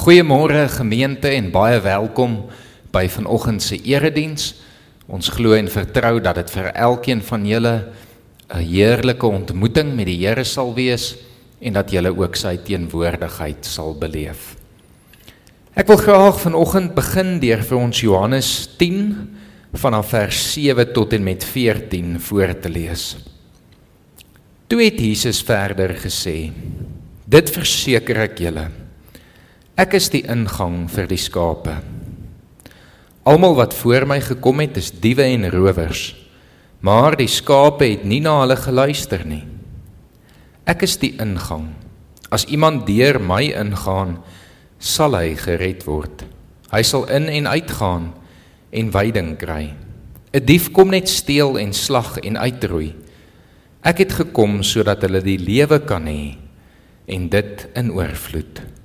Goeiemôre gemeente en baie welkom by vanoggend se erediens. Ons glo en vertrou dat dit vir elkeen van julle 'n heerlike ontmoeting met die Here sal wees en dat julle ook sy teenwoordigheid sal beleef. Ek wil graag vanoggend begin deur vir ons Johannes 10 vanaf vers 7 tot en met 14 voor te lees. Toe het Jesus verder gesê: Dit verseker ek julle Ek is die ingang vir die skape. Almal wat voor my gekom het is diewe en rowers, maar die skape het nie na hulle geluister nie. Ek is die ingang. As iemand deur my ingaan, sal hy gered word. Hy sal in en uitgaan en veiding kry. 'n Dief kom net steel en slag en uitroei. Ek het gekom sodat hulle die lewe kan hê en dit in oorvloed.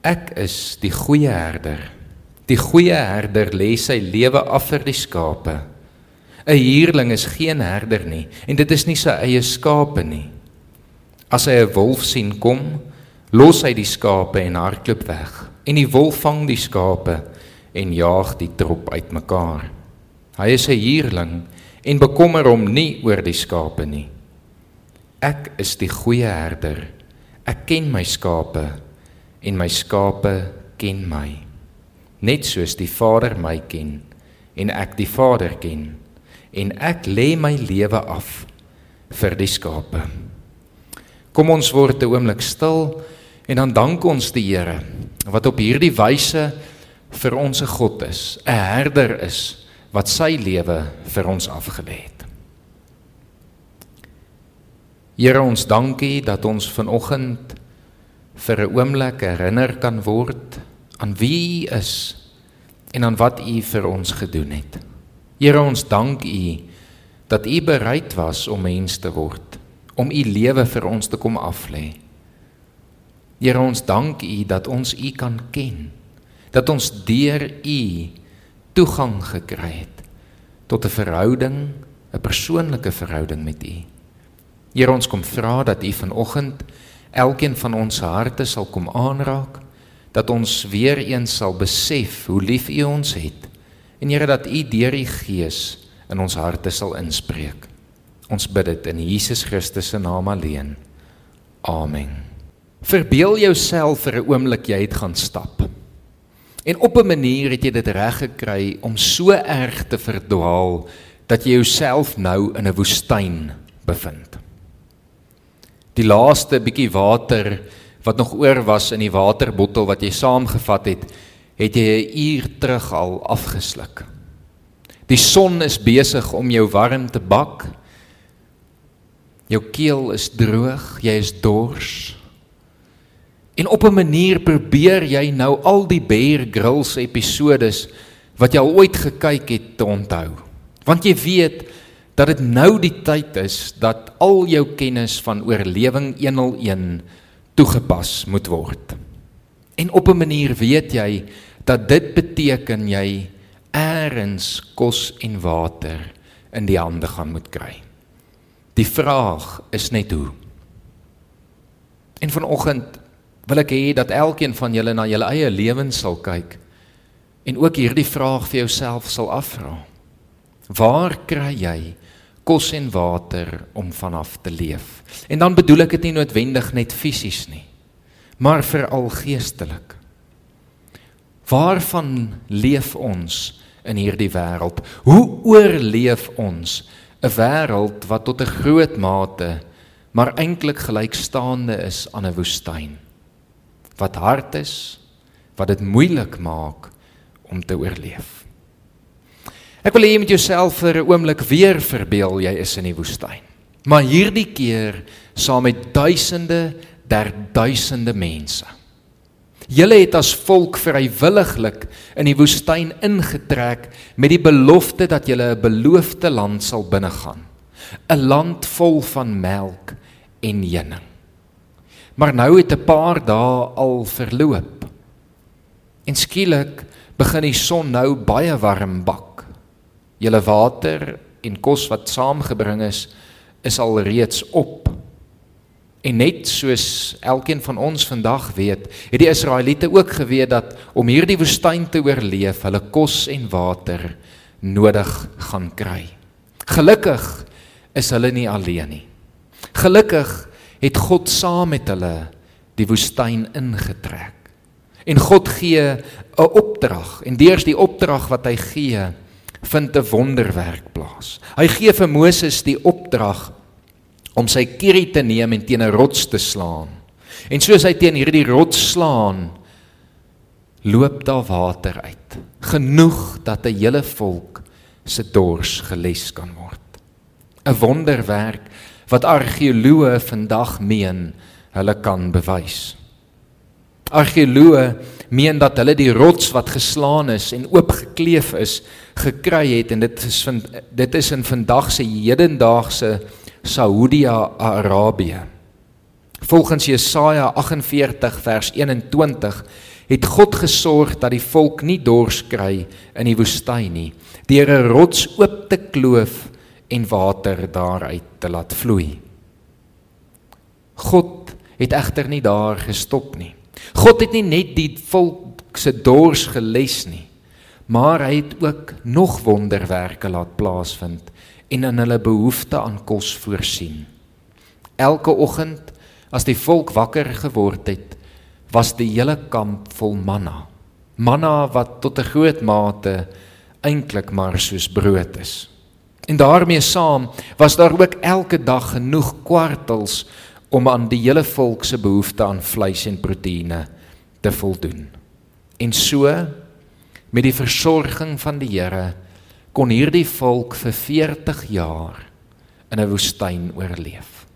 Ek is die goeie herder. Die goeie herder lê sy lewe af vir die skape. 'n Huurling is geen herder nie en dit is nie sy eie skape nie. As hy 'n wolf sien kom, los hy die skape en hardloop weg. En die wolf vang die skape en jaag die trop uitmekaar. Hy is 'n huurling en bekommer hom nie oor die skape nie. Ek is die goeie herder. Ek ken my skape en my skape ken my. Net soos die Vader my ken en ek die Vader ken en ek lê my lewe af vir die skape. Kom ons word 'n oomblik stil en dan dank ons die Here wat op hierdie wyse vir ons 'n God is 'n herder is wat sy lewe vir ons afgelê het. Here ons dankie dat ons vanoggend vir 'n oomblik herinner kan word aan wie U is en aan wat U vir ons gedoen het. Here ons dank U dat U bereid was om mens te word, om U lewe vir ons te kom aflê. Here ons dank U dat ons U kan ken, dat ons deur U toegang gekry het tot 'n verhouding, 'n persoonlike verhouding met U. Here ons kom vra dat U vanoggend elkeen van ons harte sal kom aanraak dat ons weer eens sal besef hoe lief U ons het en Here dat U deur die Gees in ons harte sal inspreek. Ons bid dit in Jesus Christus se naam alleen. Amen. Verbeel jouself vir 'n oomblik jy het gaan stap. En op 'n manier het jy dit reg gekry om so erg te verdwaal dat jy jouself nou in 'n woestyn bevind die laaste bietjie water wat nog oor was in die waterbottel wat jy saamgevat het, het jy 'n uur terug al afgesluk. Die son is besig om jou warm te bak. Jou keel is droog, jy is dors. En op 'n manier probeer jy nou al die Bear Grylls episodes wat jy al ooit gekyk het te onthou. Want jy weet dat dit nou die tyd is dat al jou kennis van oorlewing 101 toegepas moet word. En op 'n manier weet jy dat dit beteken jy eers kos en water in die hande gaan moet kry. Die vraag is net hoe. En vanoggend wil ek hê dat elkeen van julle na julle eie lewens sal kyk en ook hierdie vraag vir jouself sal afvra. Waar kry jy kos en water om vanaf te leef. En dan bedoel ek dit nie noodwendig net fisies nie, maar veral geestelik. Waarvan leef ons in hierdie wêreld? Hoe oorleef ons 'n wêreld wat tot 'n groot mate maar eintlik gelykstaande is aan 'n woestyn? Wat hard is, wat dit moeilik maak om te oorleef. Ek wil hê jy moet jouself vir 'n oomblik weer verbeel jy is in die woestyn. Maar hierdie keer saam met duisende, der duisende mense. Julle het as volk vrywilliglik in die woestyn ingetrek met die belofte dat julle 'n beloofde land sal binnegaan. 'n Land vol van melk en honing. Maar nou het 'n paar dae al verloop. En skielik begin die son nou baie warm bak julle water en kos wat saamgebring is is al reeds op. En net soos elkeen van ons vandag weet, het die Israeliete ook geweet dat om hierdie woestyn te oorleef, hulle kos en water nodig gaan kry. Gelukkig is hulle nie alleen nie. Gelukkig het God saam met hulle die woestyn ingetrek. En God gee 'n opdrag en deurs die opdrag wat hy gee, vind 'n wonderwerk plaas. Hy gee vir Moses die opdrag om sy kierie te neem en teen 'n rots te slaan. En soos hy teen hierdie rots slaan, loop daar water uit, genoeg dat 'n hele volk se dors geles kan word. 'n Wonderwerk wat argeoloë vandag meen hulle kan bewys. Argeoloë meen dat hulle die rots wat geslaan is en oopgekleef is gekry het en dit is van dit is in vandag se hedendaagse Saudi-Arabië. Volgens Jesaja 48 vers 21 het God gesorg dat die volk nie dors kry in die woestyn nie deur 'n rots oop te kloof en water daaruit te laat vloei. God het egter nie daar gestop nie. God het nie net die volk se dors geles nie, maar hy het ook nog wonderwerke laat plaasvind en in hulle behoefte aan kos voorsien. Elke oggend as die volk wakker geword het, was die hele kamp vol manna. Manna wat tot 'n groot mate eintlik maar soos brood is. En daarmee saam was daar ook elke dag genoeg kwartels om aan die hele volk se behoefte aan vleis en proteïene te voldoen. En so met die versorging van die Here kon hierdie volk vir 40 jaar in 'n woestyn oorleef.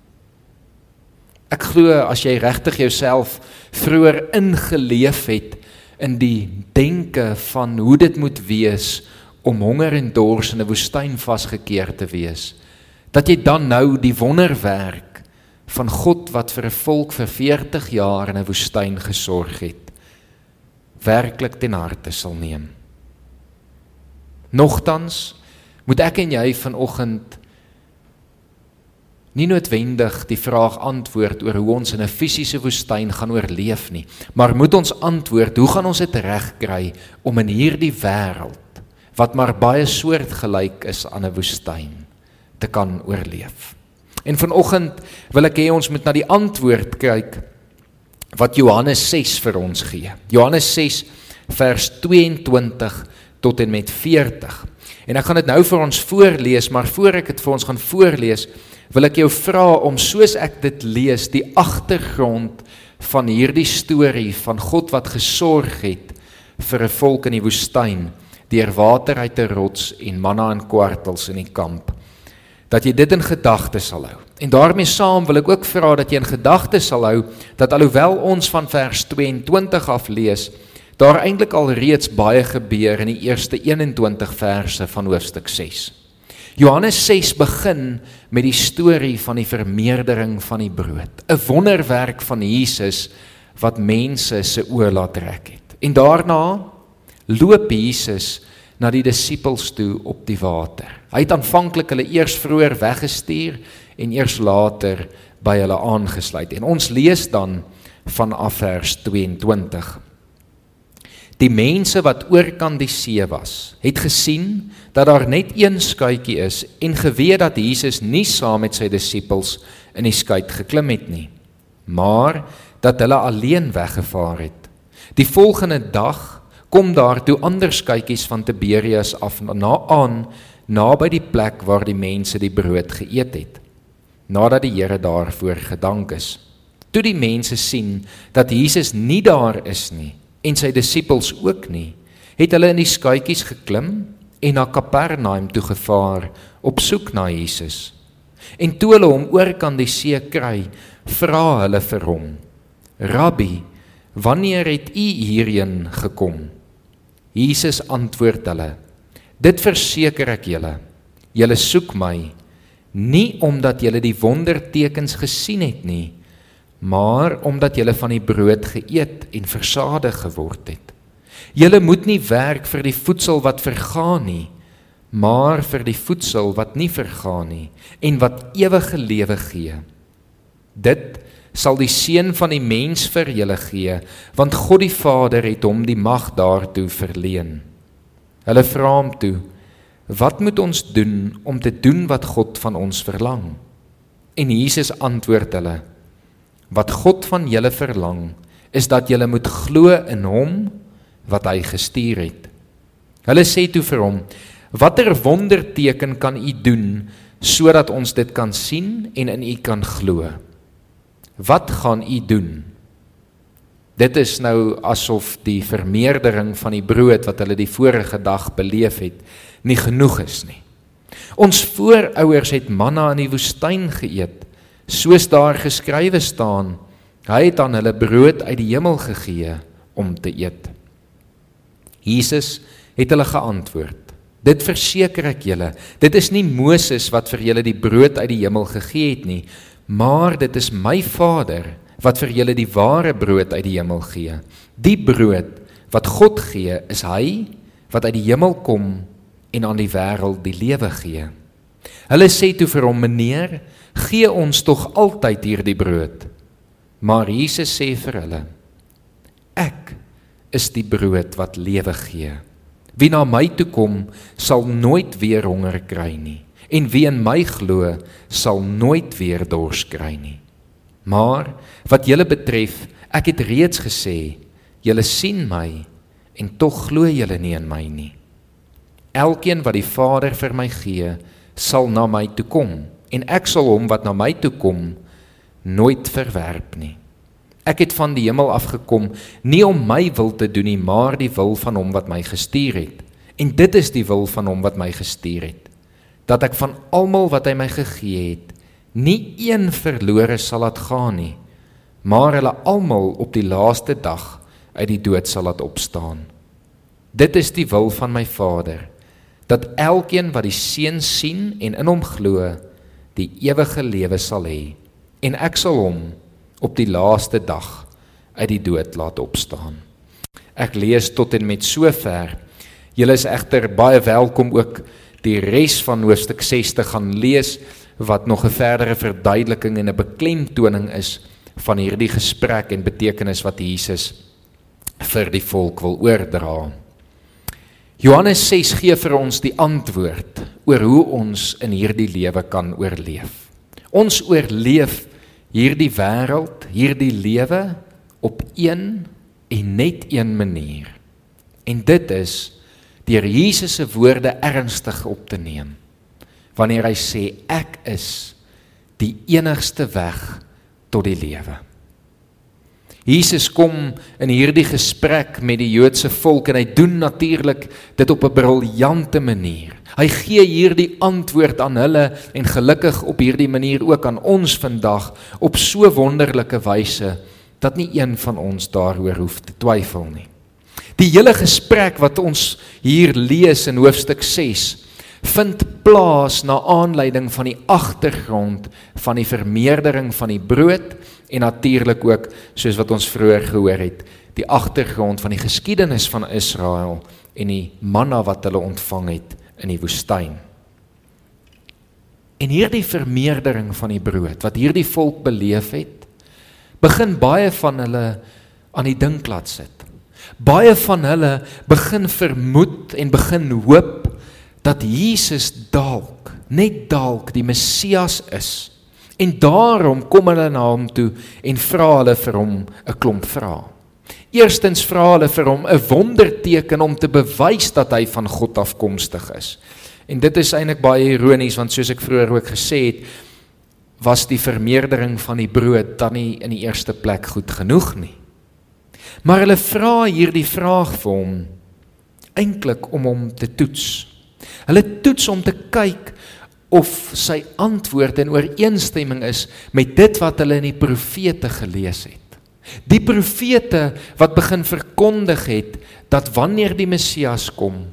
Ek glo as jy regtig jouself vroeër ingeleef het in die denke van hoe dit moet wees om honger en dors in 'n woestyn vasgekeer te wees, dat jy dan nou die wonderwerk van God wat vir 'n volk vir 40 jaar in 'n woestyn gesorg het, werklik ten harte sal neem. Nogtans moet ek en jy vanoggend nie noodwendig die vraag antwoord oor hoe ons in 'n fisiese woestyn gaan oorleef nie, maar moet ons antwoord, hoe gaan ons dit regkry om in hierdie wêreld wat maar baie soortgelyk is aan 'n woestyn te kan oorleef? En vanoggend wil ek hê ons moet na die antwoord kyk wat Johannes 6 vir ons gee. Johannes 6 vers 22 tot en met 40. En ek gaan dit nou vir ons voorlees, maar voor ek dit vir ons gaan voorlees, wil ek jou vra om soos ek dit lees, die agtergrond van hierdie storie van God wat gesorg het vir 'n volk in die woestyn deur water uit 'n rots en manna en kwartels in die kamp dat jy dit in gedagte sal hou. En daarmee saam wil ek ook vra dat jy in gedagte sal hou dat alhoewel ons van vers 22 af lees, daar eintlik al reeds baie gebeur in die eerste 21 verse van hoofstuk 6. Johannes 6 begin met die storie van die vermeerdering van die brood, 'n wonderwerk van Jesus wat mense se oë laat trek het. En daarna loop Jesus na die disippels toe op die water. Hy het aanvanklik hulle eers vroeër weggestuur en eers later by hulle aangesluit. En ons lees dan vanaf vers 22. Die mense wat oorkant die see was, het gesien dat daar net een skuitjie is en geweet dat Jesus nie saam met sy disippels in die skuit geklim het nie, maar dat hulle alleen weggevaar het. Die volgende dag kom daar toe ander skytjies van Tiberias af na aan naby die plek waar die mense die brood geëet het nadat die Here daarvoor gedank is. Toe die mense sien dat Jesus nie daar is nie en sy disippels ook nie het hulle in die skytjies geklim en na Kapernaum toe gevaar op soek na Jesus. En toe hulle hom oor kan die see kry vra hulle vir hom rabbi wanneer het u hierheen gekom? Jesus antwoord hulle: Dit verseker ek julle, julle soek my nie omdat julle die wondertekens gesien het nie, maar omdat julle van die brood geëet en versadig geword het. Julle moet nie werk vir die voedsel wat vergaan nie, maar vir die voedsel wat nie vergaan nie en wat ewige lewe gee. Dit sal die seun van die mens vir julle gee, want God die Vader het hom die mag daartoe verleen. Hulle vra hom toe: "Wat moet ons doen om te doen wat God van ons verlang?" En Jesus antwoord hulle: "Wat God van julle verlang, is dat julle moet glo in hom wat hy gestuur het." Hulle sê toe vir hom: "Watter wonderteken kan u doen sodat ons dit kan sien en in u kan glo?" Wat gaan u doen? Dit is nou asof die vermeerdering van die brood wat hulle die vorige dag beleef het, nie genoeg is nie. Ons voorouers het manna in die woestyn geëet, soos daar geskrywe staan: Hy het aan hulle brood uit die hemel gegee om te eet. Jesus het hulle geantwoord: Dit verseker ek julle, dit is nie Moses wat vir julle die brood uit die hemel gegee het nie, maar dit is my Vader wat vir julle die ware brood uit die hemel gee. Die brood wat God gee, is hy wat uit die hemel kom en aan die wêreld die lewe gee. Hulle sê toe vir hom: "Meneer, gee ons tog altyd hierdie brood." Maar Jesus sê vir hulle: "Ek is die brood wat lewe gee. Wie na my toe kom, sal nooit weer honger kry nie." en wie in my glo sal nooit weer dors kry nie. Maar wat julle betref, ek het reeds gesê, julle sien my en tog glo julle nie in my nie. Elkeen wat die Vader vir my gee, sal na my toe kom en ek sal hom wat na my toe kom nooit verwerp nie. Ek het van die hemel af gekom nie om my wil te doen nie, maar die wil van hom wat my gestuur het. En dit is die wil van hom wat my gestuur het dat ek van almal wat hy my gegee het, nie een verlore sal laat gaan nie, maar hulle almal op die laaste dag uit die dood sal laat opstaan. Dit is die wil van my Vader, dat elkeen wat die Seun sien en in hom glo, die ewige lewe sal hê, en ek sal hom op die laaste dag uit die dood laat opstaan. Ek lees tot en met sover. Julle is egter baie welkom ook die res van hoofstuk 6 te gaan lees wat nog 'n verdere verduideliking en 'n beklemtoning is van hierdie gesprek en betekenis wat Jesus vir die volk wil oordra. Johannes 6 gee vir ons die antwoord oor hoe ons in hierdie lewe kan oorleef. Ons oorleef hierdie wêreld, hierdie lewe op een en net een manier. En dit is deur Jesus se woorde ernstig op te neem. Wanneer hy sê ek is die enigste weg tot die lewe. Jesus kom in hierdie gesprek met die Joodse volk en hy doen natuurlik dit op 'n briljante manier. Hy gee hierdie antwoord aan hulle en gelukkig op hierdie manier ook aan ons vandag op so wonderlike wyse dat nie een van ons daaroor hoef te twyfel nie. Die hele gesprek wat ons hier lees in hoofstuk 6 vind plaas na aanleiding van die agtergrond van die vermeerdering van die brood en natuurlik ook soos wat ons vroeër gehoor het die agtergrond van die geskiedenis van Israel en die manna wat hulle ontvang het in die woestyn. En hierdie vermeerdering van die brood wat hierdie volk beleef het, begin baie van hulle aan die dink laat sit. Baie van hulle begin vermoed en begin hoop dat Jesus dalk, net dalk die Messias is. En daarom kom hulle na hom toe en vra hulle vir hom 'n klomp vrae. Eerstens vra hulle vir hom 'n wonderteken om te bewys dat hy van God afkomstig is. En dit is eintlik baie ironies want soos ek vroeër ook gesê het, was die vermeerdering van die brood dan nie in die eerste plek goed genoeg nie. Maar hulle vra hierdie vraag vir hom eintlik om hom te toets. Hulle toets om te kyk of sy antwoord in ooreenstemming is met dit wat hulle in die profete gelees het. Die profete wat begin verkondig het dat wanneer die Messias kom,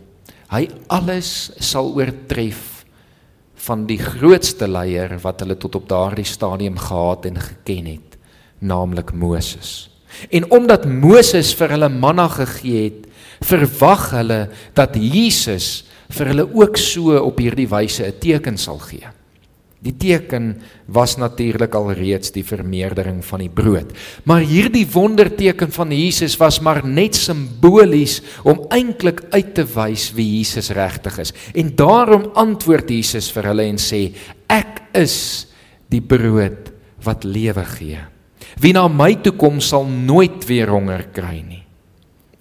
hy alles sal oortref van die grootste leier wat hulle tot op daardie stadium gehad en geken het, naamlik Moses. En omdat Moses vir hulle manna gegee het, verwag hulle dat Jesus vir hulle ook so op hierdie wyse 'n teken sal gee. Die teken was natuurlik al reeds die vermeerdering van die brood. Maar hierdie wonderteken van Jesus was maar net simbolies om eintlik uit te wys wie Jesus regtig is. En daarom antwoord Jesus vir hulle en sê: Ek is die brood wat lewe gee. Wie na my toe kom sal nooit weer honger kry nie.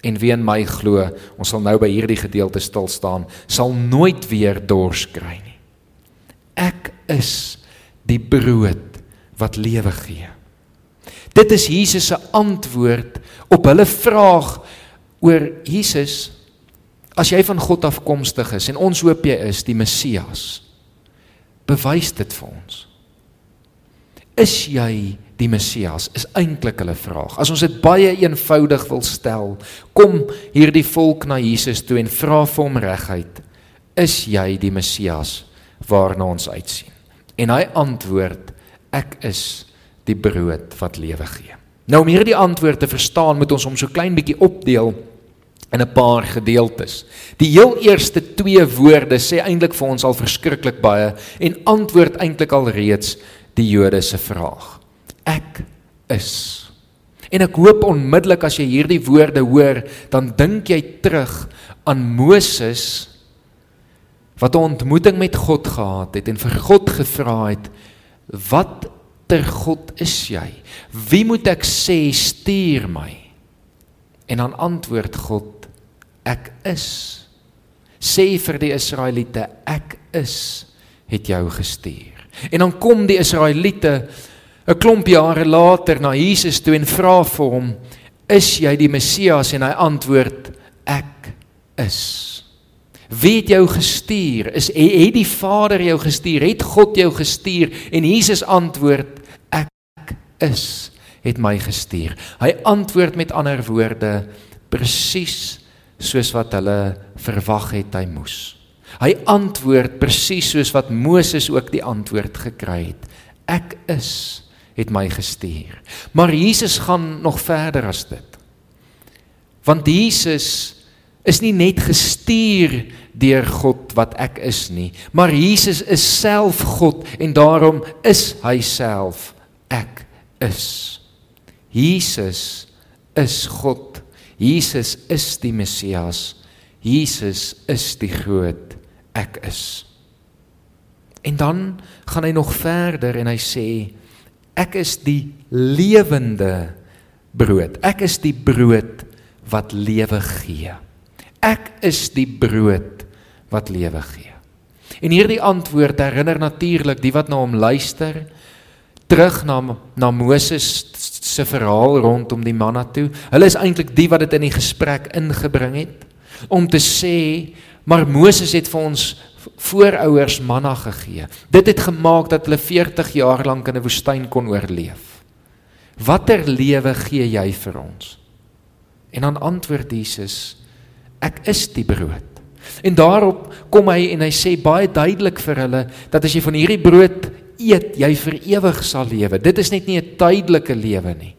En wie in my glo, ons sal nou by hierdie gedeelte stil staan, sal nooit weer dors kry nie. Ek is die brood wat lewe gee. Dit is Jesus se antwoord op hulle vraag oor Jesus as jy van God afkomstig is en ons hoop jy is die Messias. Bewys dit vir ons. Is jy die Messias? Is eintlik hulle vraag. As ons dit baie eenvoudig wil stel, kom hierdie volk na Jesus toe en vra vir hom reguit: Is jy die Messias waarna ons uitsien? En hy antwoord: Ek is die brood wat lewe gee. Nou om hierdie antwoord te verstaan, moet ons hom so klein bietjie opdeel in 'n paar gedeeltes. Die heel eerste twee woorde sê eintlik vir ons al verskriklik baie en antwoord eintlik al reeds die Jode se vraag. Ek is. En ek hoop onmiddellik as jy hierdie woorde hoor, dan dink jy terug aan Moses wat 'n ontmoeting met God gehad het en vir God gevra het wat ter God is jy? Wie moet ek sê stuur my? En dan antwoord God ek is. Sê vir die Israeliete ek is het jou gestuur. En dan kom die Israeliete 'n klomp jare later na Jesus toe en vra vir hom is jy die Messias en hy antwoord ek is. Wie het jou gestuur? Is het die Vader jou gestuur? Het God jou gestuur? En Jesus antwoord: Ek is het my gestuur. Hy antwoord met ander woorde presies soos wat hulle verwag het hy moes. Hy antwoord presies soos wat Moses ook die antwoord gekry het. Ek is het my gestuur. Maar Jesus gaan nog verder as dit. Want Jesus is nie net gestuur deur God wat ek is nie, maar Jesus is self God en daarom is hy self ek is. Jesus is God. Jesus is die Messias. Jesus is die groot ek is. En dan gaan hy nog verder en hy sê ek is die lewende brood. Ek is die brood wat lewe gee. Ek is die brood wat lewe gee. En hierdie antwoord herinner natuurlik die wat na hom luister terug na na Moses se verhaal rondom die manna toe. Hulle is eintlik die wat dit in die gesprek ingebring het om te sê maar Moses het vir ons voorouers manna gegee. Dit het gemaak dat hulle 40 jaar lank in 'n woestyn kon oorleef. Watter lewe gee jy vir ons? En dan antwoord Jesus ek is die brood. En daarop kom hy en hy sê baie duidelik vir hulle dat as jy van hierdie brood eet, jy vir ewig sal lewe. Dit is net nie 'n tydelike lewe nie.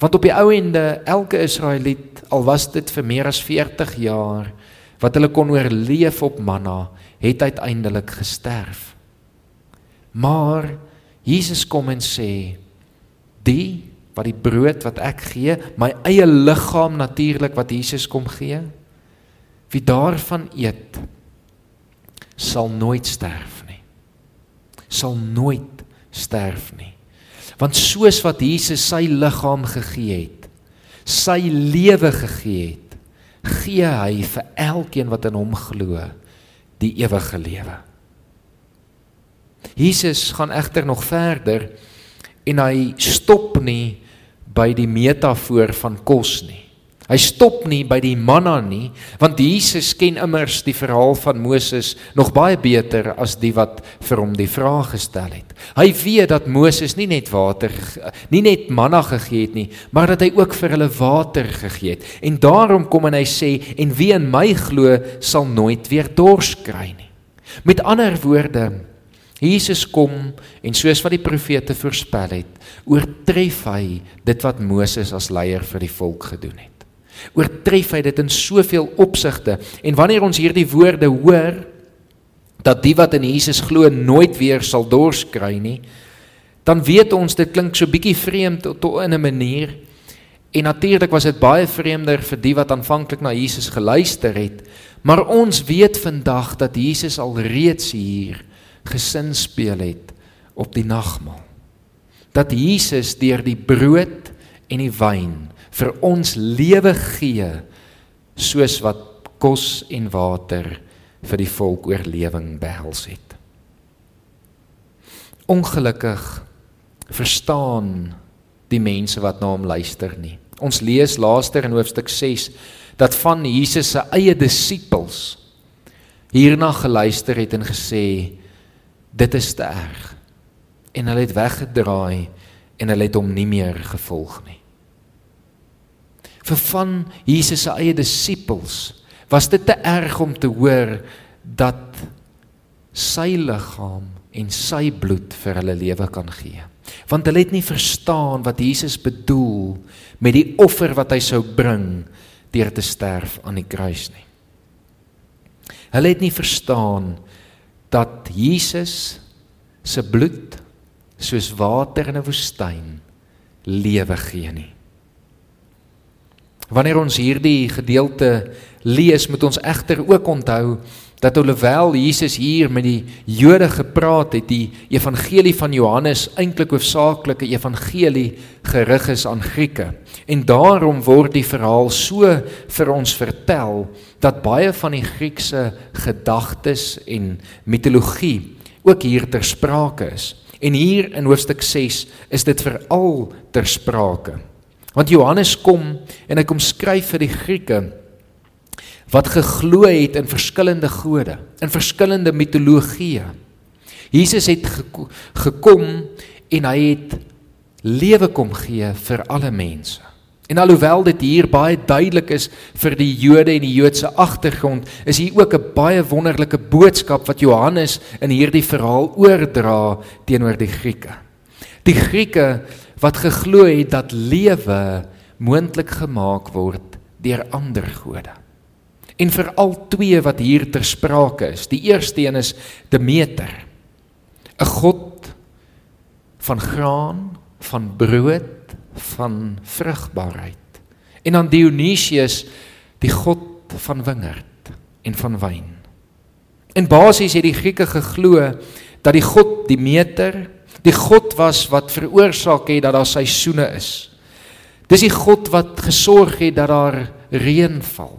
Want op die ou ende elke Israeliet, al was dit vir meer as 40 jaar wat hulle kon oorleef op manna, het uiteindelik gesterf. Maar Jesus kom en sê die wat die brood wat ek gee, my eie liggaam natuurlik wat Jesus kom gee, Wie daarvan eet sal nooit sterf nie. Sal nooit sterf nie. Want soos wat Jesus sy liggaam gegee het, sy lewe gegee het, gee hy vir elkeen wat in hom glo die ewige lewe. Jesus gaan egter nog verder en hy stop nie by die metafoor van kos nie. Hy stop nie by die manna nie, want Jesus ken immers die verhaal van Moses nog baie beter as die wat vir hom die vraag gestel het. Hy weet dat Moses nie net water nie net manna gegee het nie, maar dat hy ook vir hulle water gegee het. En daarom kom en hy sê en wie in my glo sal nooit weer dors kry nie. Met ander woorde, Jesus kom en soos wat die profete voorspel het, oortref hy dit wat Moses as leier vir die volk gedoen het oortref hy dit in soveel opsigte. En wanneer ons hierdie woorde hoor, dat die wat in Jesus glo nooit weer sal dors kry nie, dan weet ons dit klink so bietjie vreemd tot, tot in 'n manier. En natuurlik was dit baie vreemder vir die wat aanvanklik na Jesus geluister het, maar ons weet vandag dat Jesus al reeds hier gesin speel het op die nagmaal. Dat Jesus deur die brood en die wyn vir ons lewe gee soos wat kos en water vir die volk oorlewing behels het. Ongelukkig verstaan die mense wat na hom luister nie. Ons lees laaster in hoofstuk 6 dat van Jesus se eie disippels hierna geluister het en gesê dit is te erg. En hulle het weggedraai en hulle het hom nie meer gevolg nie. Vir van Jesus se eie disippels was dit te erg om te hoor dat sy liggaam en sy bloed vir hulle lewe kan gee. Want hulle het nie verstaan wat Jesus bedoel met die offer wat hy sou bring deur te sterf aan die kruis nie. Hulle het nie verstaan dat Jesus se bloed soos water in 'n woestyn lewe gee nie. Wanneer ons hierdie gedeelte lees, moet ons egter ook onthou dat alhoewel Jesus hier met die Jode gepraat het, die evangelie van Johannes eintlik hoofsaaklik 'n evangelie gerig is aan Grieke. En daarom word die verhaal so vir ons vertel dat baie van die Griekse gedagtes en mitologie ook hier ter sprake is. En hier in hoofstuk 6 is dit veral ter sprake. Want Johannes kom en hy kom skryf vir die Grieke wat geglo het in verskillende gode, in verskillende mitologieë. Jesus het gekom en hy het lewe kom gee vir alle mense. En alhoewel dit hier baie duidelik is vir die Jode en die Joodse agtergrond, is hier ook 'n baie wonderlike boodskap wat Johannes in hierdie verhaal oordra teenoor die Grieke. Die Grieke wat geglo het dat lewe moontlik gemaak word deur ander gode en veral twee wat hier ter sprake is. Die eerste een is Demeter. 'n god van graan, van brood, van vrugbaarheid. En dan Dionysius, die god van wingerd en van wyn. In basies het die Grieke geglo dat die god Demeter die god was wat veroorsaak het dat daar seisoene is. Dis die god wat gesorg het dat daar reën val.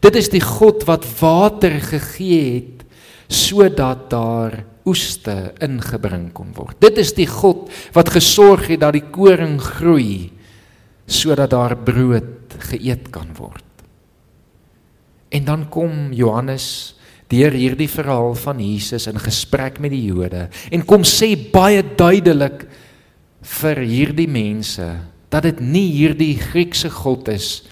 Dit is die God wat water gegee het sodat daar oeste ingebring kon word. Dit is die God wat gesorg het dat die koring groei sodat daar brood geëet kan word. En dan kom Johannes deur hierdie verhaal van Jesus in gesprek met die Jode en kom sê baie duidelik vir hierdie mense dat dit nie hierdie Griekse God is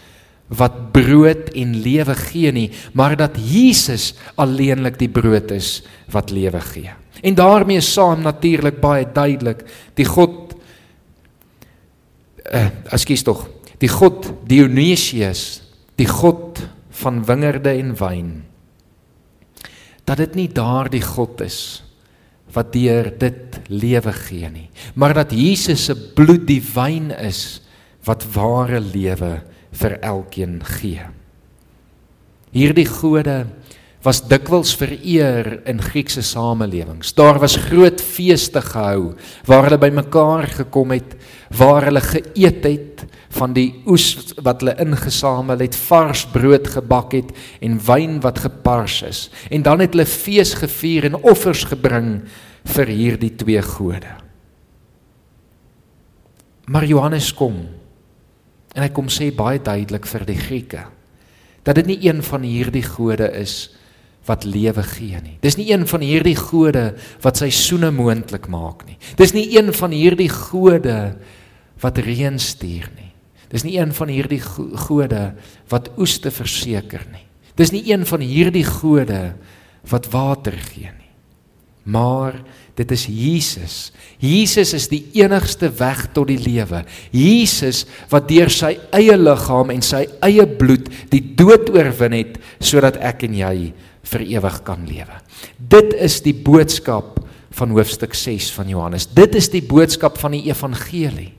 wat brood en lewe gee nie, maar dat Jesus alleenlik die brood is wat lewe gee. En daarmee saam natuurlik baie duidelik die God eh uh, ekskuus tog, die God Dionysius, die God van wingerde en wyn. Dat dit nie daardie God is wat deur dit lewe gee nie, maar dat Jesus se bloed die wyn is wat ware lewe vir elkeen gee. Hierdie gode was dikwels vereer in Griekse samelewings. Daar was groot feeste gehou waar hulle bymekaar gekom het, waar hulle geëet het van die oes wat hulle ingesamel het, vars brood gebak het en wyn wat gepars is. En dan het hulle fees gevier en offers gebring vir hierdie twee gode. Maar Johannes kom En hy kom sê baie duidelik vir die Grieke dat dit nie een van hierdie gode is wat lewe gee nie. Dis nie een van hierdie gode wat seisoene moontlik maak nie. Dis nie een van hierdie gode wat reën stuur nie. Dis nie een van hierdie gode wat oeste verseker nie. Dis nie een van hierdie gode wat water gee nie. Maar dit is Jesus. Jesus is die enigste weg tot die lewe. Jesus wat deur sy eie liggaam en sy eie bloed die dood oorwin het sodat ek en jy vir ewig kan lewe. Dit is die boodskap van hoofstuk 6 van Johannes. Dit is die boodskap van die evangelie.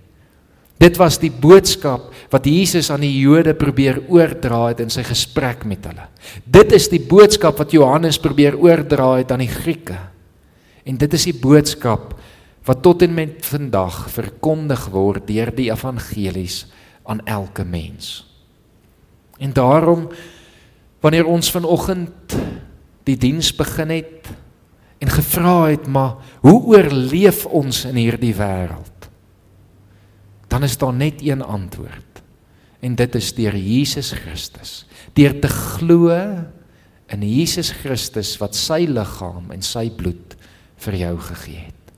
Dit was die boodskap wat Jesus aan die Jode probeer oordra het in sy gesprek met hulle. Dit is die boodskap wat Johannes probeer oordra het aan die Grieke. En dit is die boodskap wat tot en met vandag verkondig word deur die evangelies aan elke mens. En daarom wanneer ons vanoggend die diens begin het en gevra het maar hoe oorleef ons in hierdie wêreld? Dan is daar net een antwoord. En dit is deur Jesus Christus. Deur te glo in Jesus Christus wat sy liggaam en sy bloed vir jou gegee het.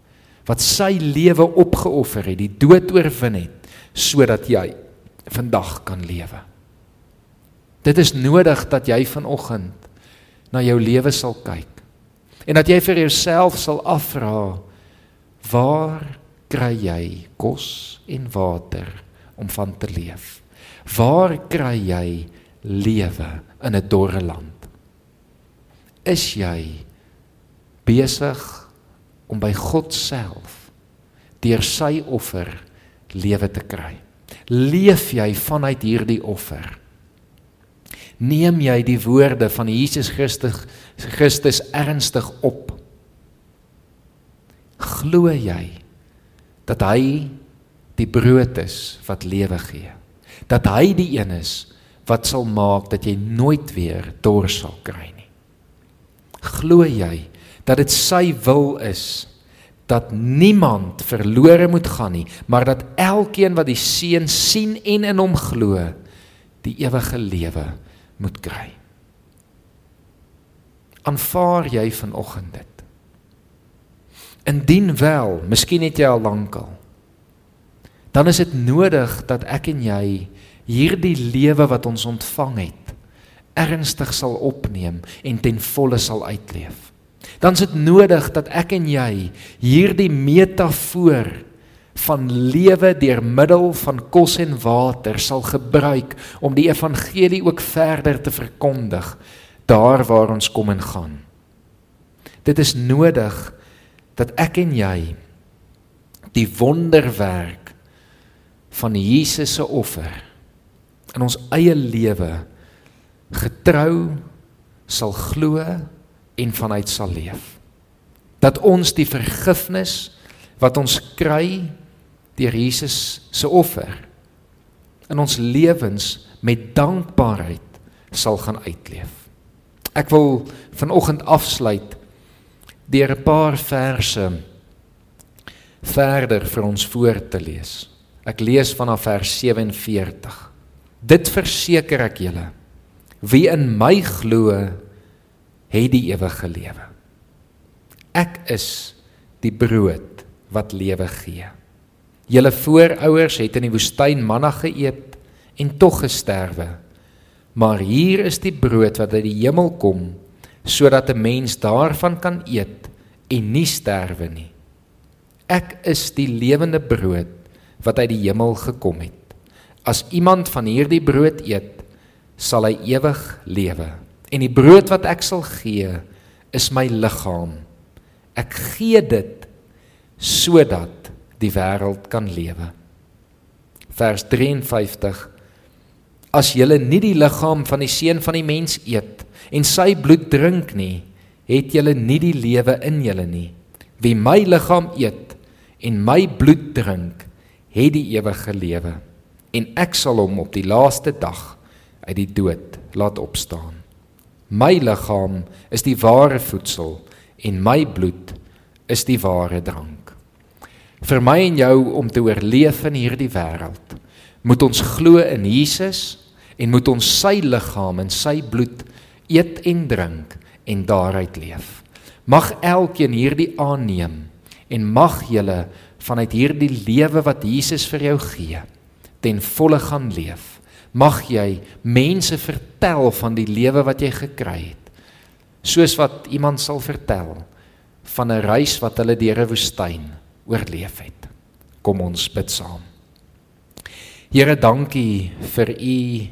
Wat sy lewe opgeoffer het, die dood oorwin het sodat jy vandag kan lewe. Dit is nodig dat jy vanoggend na jou lewe sal kyk en dat jy vir jouself sal afvra waar kry jy kos en water om van te leef? Waar kry jy lewe in 'n dorre land? Is jy besig om by God self deur sy offer lewe te kry? Leef jy vanuit hierdie offer? Neem jy die woorde van Jesus Christus Christus ernstig op? Glo jy dat hy die brood is wat lewe gee? Dat hy die een is wat sal maak dat jy nooit weer dors sal kry nie? Glo jy dat dit sy wil is dat niemand verlore moet gaan nie, maar dat elkeen wat die seun sien en in hom glo, die ewige lewe moet kry. Aanvaar jy vanoggend dit? Indien wel, miskien het jy al lankal. Dan is dit nodig dat ek en jy hierdie lewe wat ons ontvang het, ernstig sal opneem en ten volle sal uitleef. Dan is dit nodig dat ek en jy hierdie metafoor van lewe deur middel van kos en water sal gebruik om die evangelie ook verder te verkondig daar waar ons kom en gaan. Dit is nodig dat ek en jy die wonderwerk van Jesus se offer in ons eie lewe getrou sal glo en vanuit sal leef. Dat ons die vergifnis wat ons kry deur Jesus se offer in ons lewens met dankbaarheid sal gaan uitleef. Ek wil vanoggend afsluit deur 'n paar verse verder vir ons voor te lees. Ek lees vanaf vers 47. Dit verseker ek julle wie in my glo het die ewige lewe. Ek is die brood wat lewe gee. Julle voorouers het in die woestyn manna geëet en tog gesterwe. Maar hier is die brood wat uit die hemel kom sodat 'n mens daarvan kan eet en nie sterwe nie. Ek is die lewende brood wat uit die hemel gekom het. As iemand van hierdie brood eet, sal hy ewig lewe. En die brood wat ek sal gee, is my liggaam. Ek gee dit sodat die wêreld kan lewe. Vers 53 As julle nie die liggaam van die seun van die mens eet en sy bloed drink nie, het julle nie die lewe in julle nie. Wie my liggaam eet en my bloed drink, het die ewige lewe en ek sal hom op die laaste dag uit die dood laat opstaan. My liggaam is die ware voedsel en my bloed is die ware drank vir my en jou om te oorleef in hierdie wêreld. Moet ons glo in Jesus en moet ons sy liggaam en sy bloed eet en drink en daaruit leef. Mag elkeen hierdie aanneem en mag julle vanuit hierdie lewe wat Jesus vir jou gee ten volle gaan leef. Mag jy mense vertel van die lewe wat jy gekry het. Soos wat iemand sal vertel van 'n reis wat hulle deur 'n woestyn oorleef het. Kom ons bid saam. Here, dankie vir u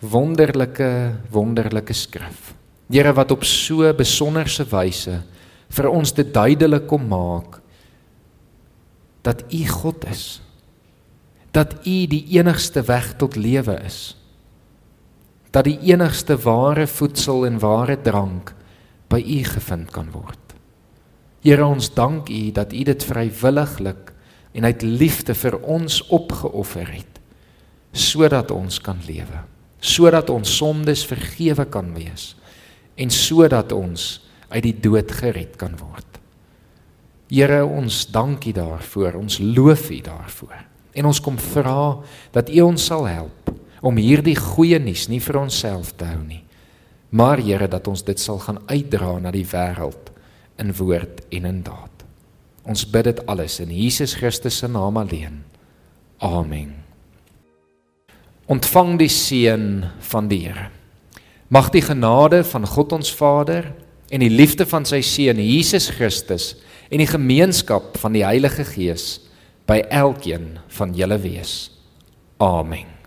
wonderlike wonderlike skrif. Here wat op so besonderse wyse vir ons dit duidelik kom maak dat U God is. Dat U die enigste weg tot lewe is. Dat die enigste ware voedsel en ware drank by U gevind kan word. Here ons dank U dat U dit vrywilliglik en uit liefde vir ons opgeoffer het sodat ons kan lewe, sodat ons sondes vergewe kan wees en sodat ons uit die dood gered kan word. Here, ons dank U daarvoor. Ons loof U daarvoor. En ons kom vra dat U ons sal help om hierdie goeie nuus nie vir onsself te hou nie, maar Here dat ons dit sal gaan uitdra na die wêreld in woord en in daad. Ons bid dit alles in Jesus Christus se naam alleen. Amen. Ontvang die seën van die Here. Mag die genade van God ons Vader en die liefde van sy seun Jesus Christus en die gemeenskap van die Heilige Gees by elkeen van julle wees. Amen.